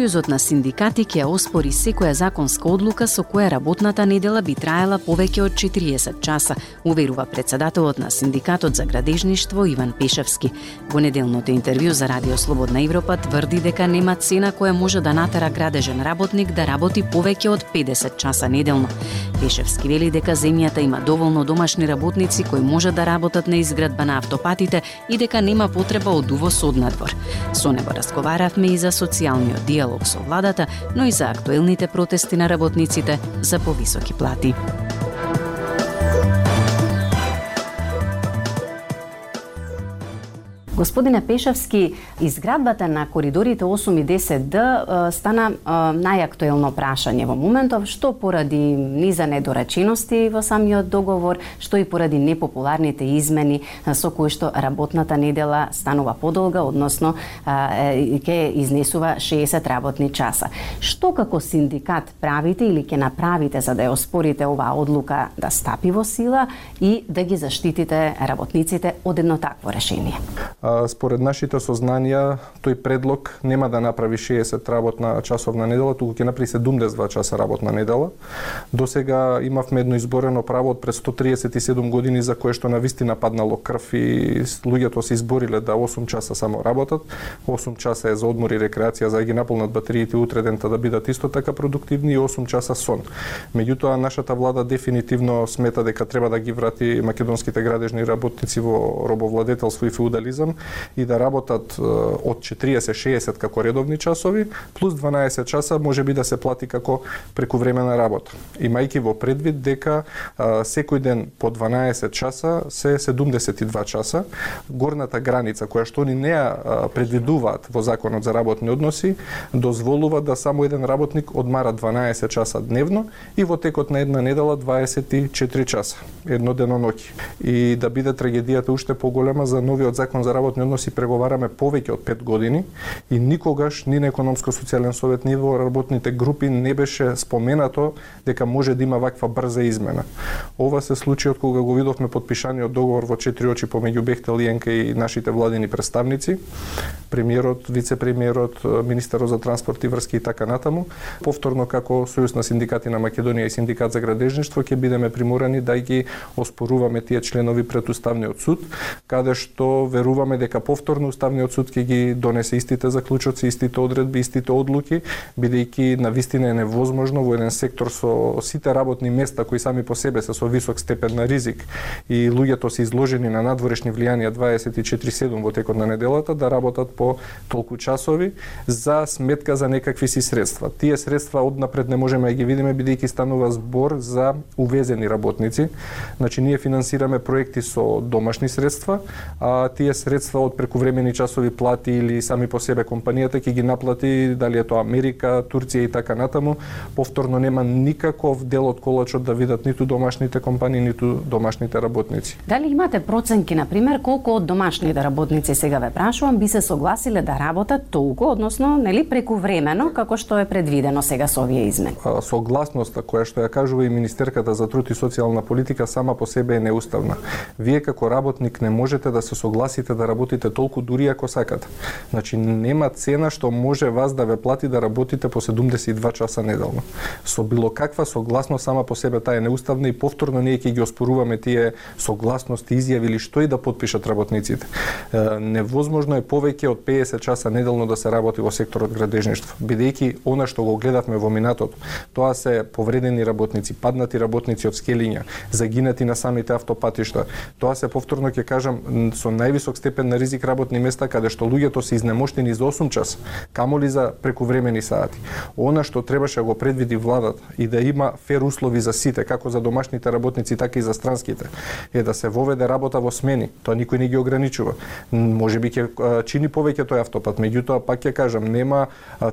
Сојузот на синдикати ќе оспори секоја законска одлука со која работната недела би траела повеќе од 40 часа, уверува председателот на синдикатот за градежништво Иван Пешевски. Во неделното интервју за Радио Слободна Европа тврди дека нема цена која може да натера градежен работник да работи повеќе од 50 часа неделно. Пешевски вели дека земјата има доволно домашни работници кои може да работат на изградба на автопатите и дека нема потреба од увоз од надвор. Со него разговаравме и за социјалниот диалог диалог со владата, но и за актуелните протести на работниците за повисоки плати. Господине Пешевски, изградбата на коридорите 8 и 10Д стана најактуелно прашање во моментов, што поради низа недоречености во самиот договор, што и поради непопуларните измени со кои што работната недела станува подолга, односно ќе изнесува 60 работни часа. Што како синдикат правите или ќе направите за да ја оспорите оваа одлука да стапи во сила и да ги заштитите работниците од едно такво решение? Според нашите сознанија, тој предлог нема да направи 60 работна часовна недела, туку ќе направи 72 часа работна недела. До сега имавме едно изборено право од пред 137 години за кое што на вистина паднало крв и луѓето се избориле да 8 часа само работат. 8 часа е за одмор и рекреација за да ги наполнат батериите утре дента да бидат исто така продуктивни и 8 часа сон. Меѓутоа нашата влада дефинитивно смета дека треба да ги врати македонските градежни работници во робовладетелство и феудализам и да работат од 40-60 како редовни часови, плюс 12 часа може би да се плати како прекувремена работа. Имајќи во предвид дека секој ден по 12 часа се 72 часа, горната граница која што ни не ја предвидуваат во законот за работни односи, дозволува да само еден работник одмара 12 часа дневно и во текот на една недела 24 часа, едно деноноќи. И да биде трагедијата уште поголема за новиот закон за работни односи преговараме повеќе од 5 години и никогаш ни на економско-социјален совет ни во работните групи не беше споменато дека може да има ваква брза измена. Ова се случи од кога го видовме подпишаниот договор во четири очи помеѓу Бехтел Јенка и нашите владини представници, премиерот, вице-премиерот, министерот за транспорт и врски и така натаму. Повторно како Сојуз на синдикати на Македонија и синдикат за градежништво ќе бидеме приморани да ги оспоруваме тие членови пред Уставниот суд, каде што веруваме дека дека повторно Уставниот суд ќе ги донесе истите заклучоци, истите одредби, истите одлуки, бидејќи на вистина е невозможно во еден сектор со сите работни места кои сами по себе се со висок степен на ризик и луѓето се изложени на надворешни влијанија 24/7 во текот на неделата да работат по толку часови за сметка за некакви си средства. Тие средства однапред не можеме да ги видиме бидејќи станува збор за увезени работници. Значи ние финансираме проекти со домашни средства, а тие средства од прекувремени часови плати или сами по себе компанијата ќе ги наплати дали е тоа Америка, Турција и така натаму. Повторно нема никаков дел од колачот да видат ниту домашните компании, ниту домашните работници. Дали имате проценки на пример колку од домашните работници сега ве прашувам би се согласиле да работат толку, односно нели прекувремено како што е предвидено сега со овие измени? Согласноста која што ја кажува и министерката за труд и социјална политика сама по себе е неуставна. Вие како работник не можете да се согласите да работите толку дури ако сакате. Значи нема цена што може вас да ве плати да работите по 72 часа неделно. Со било каква согласност сама по себе таа е неуставна и повторно ние ќе ги оспоруваме тие согласности, изјави или што и да подпишат работниците. Невозможно е повеќе од 50 часа неделно да се работи во секторот градежништво, бидејќи она што го гледавме во минатото, тоа се повредени работници, паднати работници од скелиња, загинати на самите автопатишта. Тоа се повторно ќе кажам со највисок степен на ризик работни места каде што луѓето се изнемоштени за 8 часа, камоли за прекувремени сати. Она што требаше да го предвиди владата и да има фер услови за сите, како за домашните домашните работници, така и за странските, е да се воведе работа во смени. Тоа никој не ги ограничува. Може би ќе чини повеќе тој автопат, меѓутоа пак ќе кажам, нема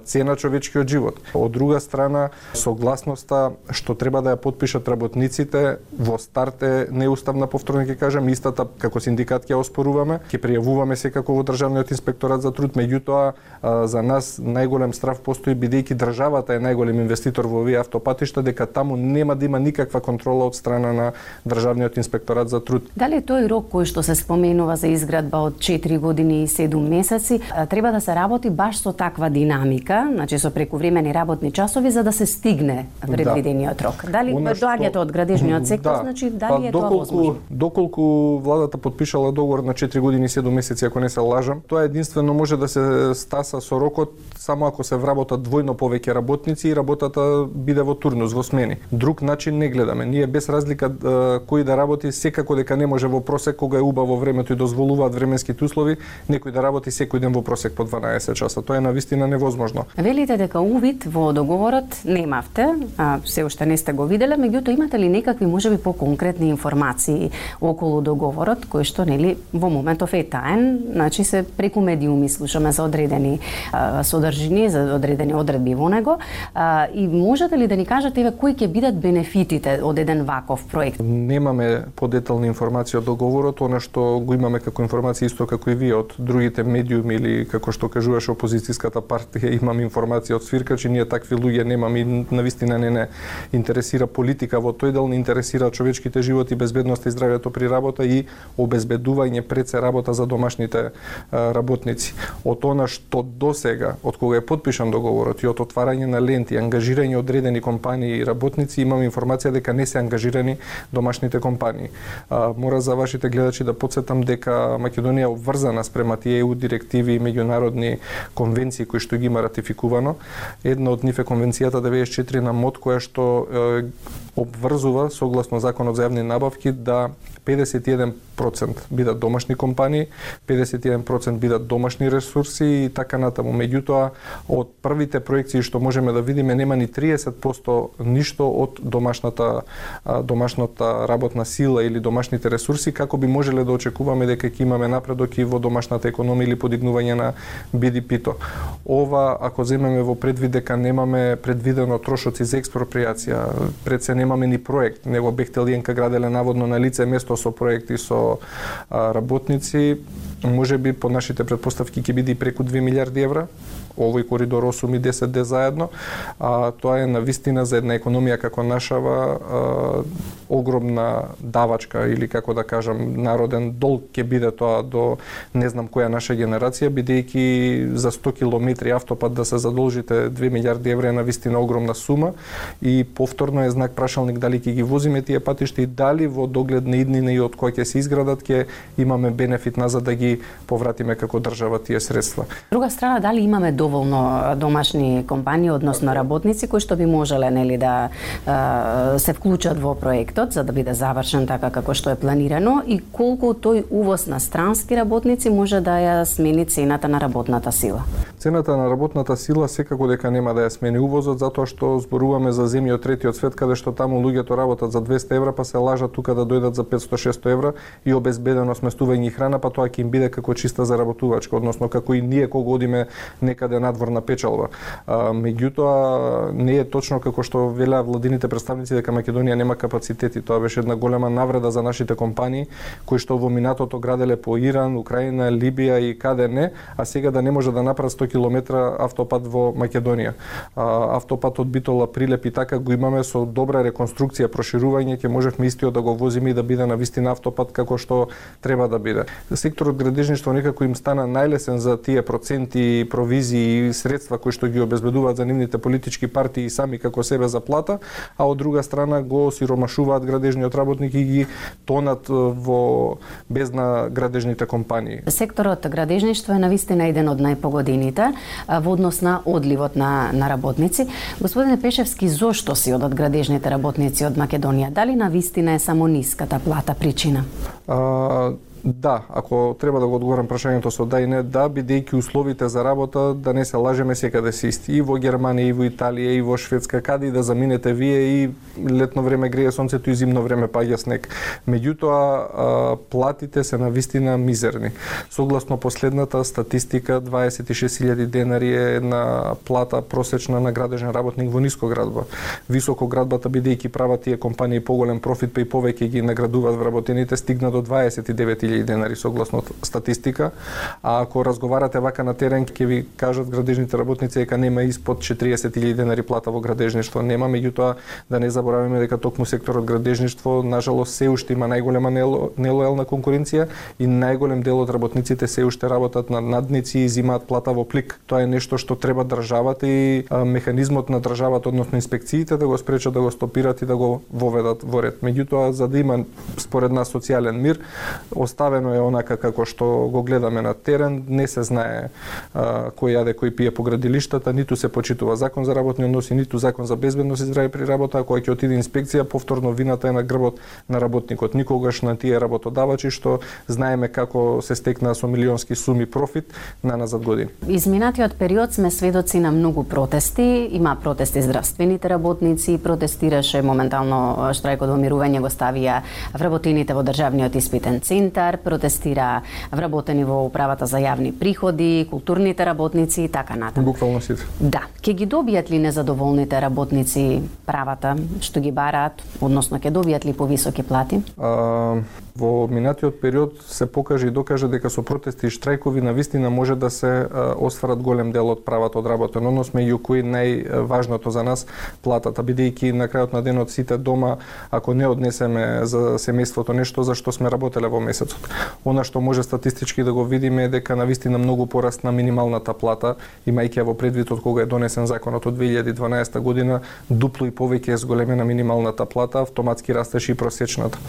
цена човечкиот живот. Од друга страна, согласноста што треба да ја подпишат работниците во старт е неуставна повторно ќе кажам, истата како синдикат ќе оспоруваме, ќе пријавуваме секако во државниот инспекторат за труд, меѓутоа за нас најголем страв постои бидејќи државата е најголем инвеститор во овие автопатишта дека таму нема да има никаква контрола од страна на државниот инспекторат за труд. Дали тој рок кој што се споменува за изградба од 4 години и 7 месеци треба да се работи баш со таква динамика, значи со прекувремени работни часови за да се стигне да. предвидениот рок. Дали доаѓате од градежниот сектор, да. значи дали па, е доколку, тоа возможно? Доколку владата подпишала договор на 4 години и 7 месеци, ако не се лажам, тоа единствено може да се стаса со рокот само ако се вработат двојно повеќе работници и работата биде во турнус, во смени. Друг начин не гледаме. Ние без разлика кој да работи, секако дека не може во просек кога е убаво времето и дозволуваат временските услови, некој да работи секој ден во просек по 12 часа. Тоа е на вистина невозможно. Велите дека увид во договорот немавте, а се уште не сте го виделе, меѓутоа имате ли некакви можеби по-конкретни информации околу договорот кој што нели во моментов е таен, значи се преку медиуми слушаме за одредени а, содржини, за одредени одредби во него а, и можете ли да ни кажете еве кои ќе бидат бенефитите од еден ваков проект? Немаме подетални информации од договорот, она што го имаме како информација исто како и вие од другите медиуми или како што кажуваше опозицијската партија, имам информација од свиркачи, ние такви луѓе немаме и на вистина не не интересира политика во тој дел, не интересира човечките животи, безбедноста и здравјето при работа и обезбедување пред се работа за домашните работници. Од она што до сега, од кога е подпишан договорот и од отварање на ленти, ангажирање одредени компании и работници, имам информација дека не се ангажирани домашните компании. Мора за вашите гледачи да подсетам дека Македонија е обврзана спрема тие ЕУ директиви и меѓународни конвенции кои што ги има ратификувано. Една од нив е конвенцијата 94 на МОД која што обврзува согласно законот за јавни набавки да 51% бидат домашни компании, 51% бидат домашни ресурси и така натаму. Меѓутоа, од првите проекции што можеме да видиме, нема ни 30% ништо од домашната домашната работна сила или домашните ресурси, како би можеле да очекуваме дека ќе имаме напредок и во домашната економија или подигнување на БДП-то. Ова, ако земеме во предвид дека немаме предвидено трошоци за експроприација, пред се немаме ни проект, него Бехтелиенка граделе наводно на лице место со проекти со работници, може би по нашите предпоставки ќе биде и преку 2 милиарди евра овој коридор 8 и 10 де заедно, а тоа е на вистина за една економија како нашава а, огромна давачка или како да кажам народен долг ќе биде тоа до не знам која наша генерација бидејќи за 100 километри автопат да се задолжите 2 милиарди евра е на вистина огромна сума и повторно е знак прашалник дали ќе ги возиме тие патишта и дали во догледна иднина и од која ќе се изградат ќе имаме бенефит назад да ги повратиме како држава тие средства. Друга страна дали имаме до доволно домашни компании, односно работници кои што би можеле нели да се вклучат во проектот за да биде завршен така како што е планирано и колку тој увоз на странски работници може да ја смени цената на работната сила. Цената на работната сила секако дека нема да ја смени увозот затоа што зборуваме за земји од третиот свет каде што таму луѓето работат за 200 евра па се лажат тука да дојдат за 500-600 евра и обезбедено сместување и храна па тоа ќе им биде како чиста заработувачка, односно како и ние кога одиме некаде Да биде надворна печалба. Меѓутоа не е точно како што велеа владините представници дека Македонија нема капацитети. Тоа беше една голема навреда за нашите компании кои што во минатото граделе по Иран, Украина, Либија и каде не, а сега да не може да направат 100 км автопат во Македонија. Автопат автопатот Битола Прилеп и така го имаме со добра реконструкција, проширување, ќе можевме истиот да го возиме и да биде на вистина автопат како што треба да биде. Секторот градежништво некако им стана најлесен за тие проценти, провизии и средства кои што ги обезбедуваат за нивните политички партии и сами како себе за плата, а од друга страна го сиромашуваат градежниот работник и ги тонат во безна градежните компании. Секторот градежништво е навистина еден од најпогодените во однос на одливот на, на работници. Господине Пешевски, зошто си одат градежните работници од Македонија? Дали навистина е само ниската плата причина? А, Да, ако треба да го одговорам прашањето со да и не, да, бидејќи условите за работа, да не се лажеме, секаде се исти. И во Германија, и во Италија, и во Шведска, каде и да заминете вие и летно време грее сонцето и зимно време паѓа снег. Меѓутоа, платите се на вистина мизерни. Согласно последната статистика, 26.000 денари е една плата просечна на градежен работник во ниско градба. Високо градбата, бидејќи прават тие компании поголем профит, па и повеќе ги наградуваат вработените, стигна до 29. 29.000 денари согласно статистика. А ако разговарате вака на терен, ќе ви кажат градежните работници дека нема испод 40.000 денари плата во градежништво. Нема, меѓутоа да не забораваме дека токму секторот градежништво нажалост се уште има најголема нелојална конкуренција и најголем дел од работниците се уште работат на надници и зимаат плата во плик. Тоа е нешто што треба државата и механизмот на државата, односно инспекциите да го спречат да го стопират и да го воведат во ред. Меѓутоа за да има според нас социјален мир, оставено е онака како што го гледаме на терен, не се знае а, кој јаде, кој пие по градилиштата, ниту се почитува закон за работни односи, ниту закон за безбедност и здраве при работа, кога ќе отиде инспекција, повторно вината е на грбот на работникот, никогаш на тие работодавачи што знаеме како се стекнаа со милионски суми профит на назад години. Изминатиот период сме сведоци на многу протести, има протести здравствените работници, протестираше моментално штрајкот во мирување го ставија вработените во државниот испитен центар, протестира вработени во управата за јавни приходи, културните работници и така натаму. Буквално сите. Да. Ке ги добијат ли незадоволните работници правата што ги бараат, односно ке добијат ли повисоки плати? А, во минатиот период се покаже и докаже дека со протести и штрајкови на вистина може да се остварат голем дел од правата од работен однос меѓу кои најважното за нас платата бидејќи на крајот на денот сите дома ако не однесеме за семејството нешто за што сме работеле во месецот. Она што може статистички да го видиме е дека на вистина многу порасна минималната плата имајќи во предвид од кога е донесен законот од 2012 година дупло и повеќе е зголемена минималната плата, автоматски растеше и просечната.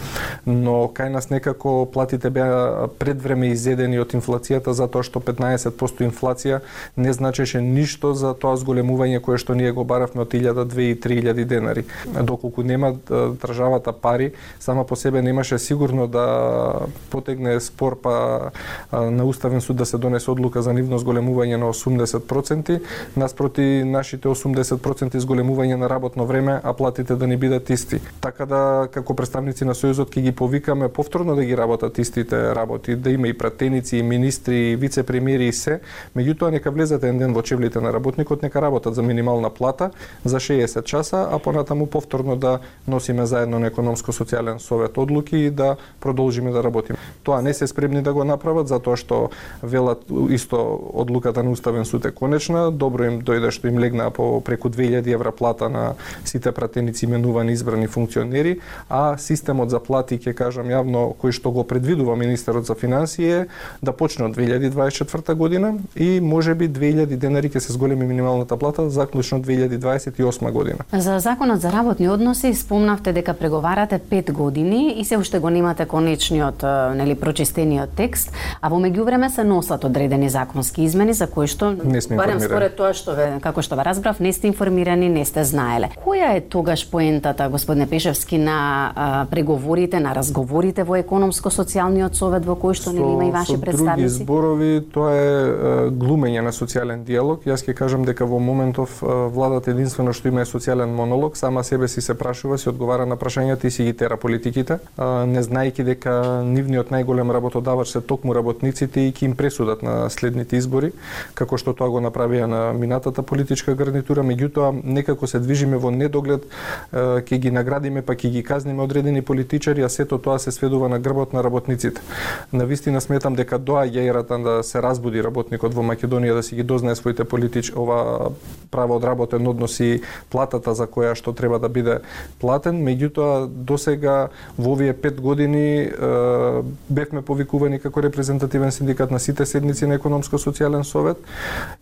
Но кај нас некако платите беа предвреме изедени од инфлацијата затоа што 15% инфлација не значеше ништо за тоа зголемување кое што ние го баравме од 1000, 2000 и 3000 денари. Доколку нема државата пари, сама по себе немаше сигурно да потегне спор па на Уставен суд да се донесе одлука за нивно зголемување на 80%, наспроти нашите 80% зголемување на работно време, а платите да не бидат исти. Така да како представници на Сојузот ќе ги повикаме повторно да ги работат истите работи, да има и пратеници, и министри, и вице-премиери и се, меѓутоа нека влезат еден ден во чевлите на работникот, нека работат за минимална плата за 60 часа, а понатаму повторно да носиме заедно на економско-социјален совет одлуки и да продолжиме да работиме. Тоа не се спремни да го направат затоа што велат исто одлуката на Уставен суд е конечна, добро им дојде што им легна по преку 2000 евра плата на сите пратеници именувани избрани функционери, а системот за плати ќе кажам јавно кој што го предвидува министерот за финансии е да почне од 2024 година и може би 2000 денари ќе се зголеми минималната плата заклучно 2028 година. За законот за работни односи спомнавте дека преговарате 5 години и се уште го немате конечниот нели прочистениот текст, а во меѓувреме се носат одредени законски измени за кои што не сме барем според тоа што ве како што ве разбрав не сте информирани, не сте знаеле. Која е тогаш поентата господине Пешевски на а, преговорите, на разговорите во економско-социјалниот совет во кој што нели има и ваши со представници? Со други зборови, тоа е глумење на социјален диалог. Јас ќе кажам дека во моментов владата единствено што има е социјален монолог, сама себе си се прашува, си одговара на прашањата и си ги тера политиките, не знаејќи дека нивниот најголем работодавач се токму работниците и ќе им пресудат на следните избори, како што тоа го направија на минатата политичка гарнитура, меѓутоа некако се движиме во недоглед, ќе ги наградиме па ќе ги казниме одредени политичари, а сето тоа се сведува на грбот на работниците. На вистина сметам дека доаѓа ерата да се разбуди работникот во Македонија да си ги дознае своите политич ова право од работен однос и платата за која што треба да биде платен, меѓутоа досега во овие пет години бевме повикувани како репрезентативен синдикат на сите седници на економско-социјален совет.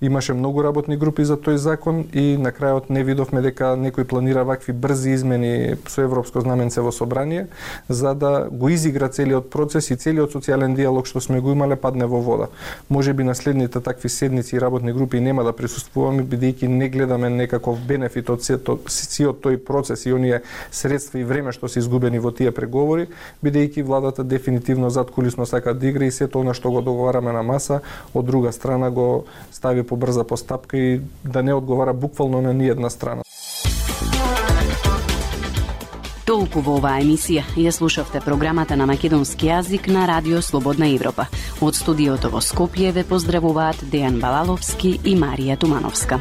Имаше многу работни групи за тој закон и на крајот не видовме дека некој планира вакви брзи измени со европско знаменце во собрание за да го изигра целиот процес и целиот социјален диалог што сме го имале падне во вода. Може би на следните такви седници и работни групи нема да присуствуваме бидејќи не гледаме некаков бенефит од сиот тој процес и оние средства и време што се изгубени во тие преговори, бидејќи владата дефинитивно активно зад кулисно сака да игра и сето она што го договараме на маса, од друга страна го стави по брза постапка и да не одговара буквално на ниедна страна. Толку во оваа емисија ја слушавте програмата на македонски јазик на Радио Слободна Европа. Од студиото во Скопје ве поздравуваат Дејан Балаловски и Марија Тумановска.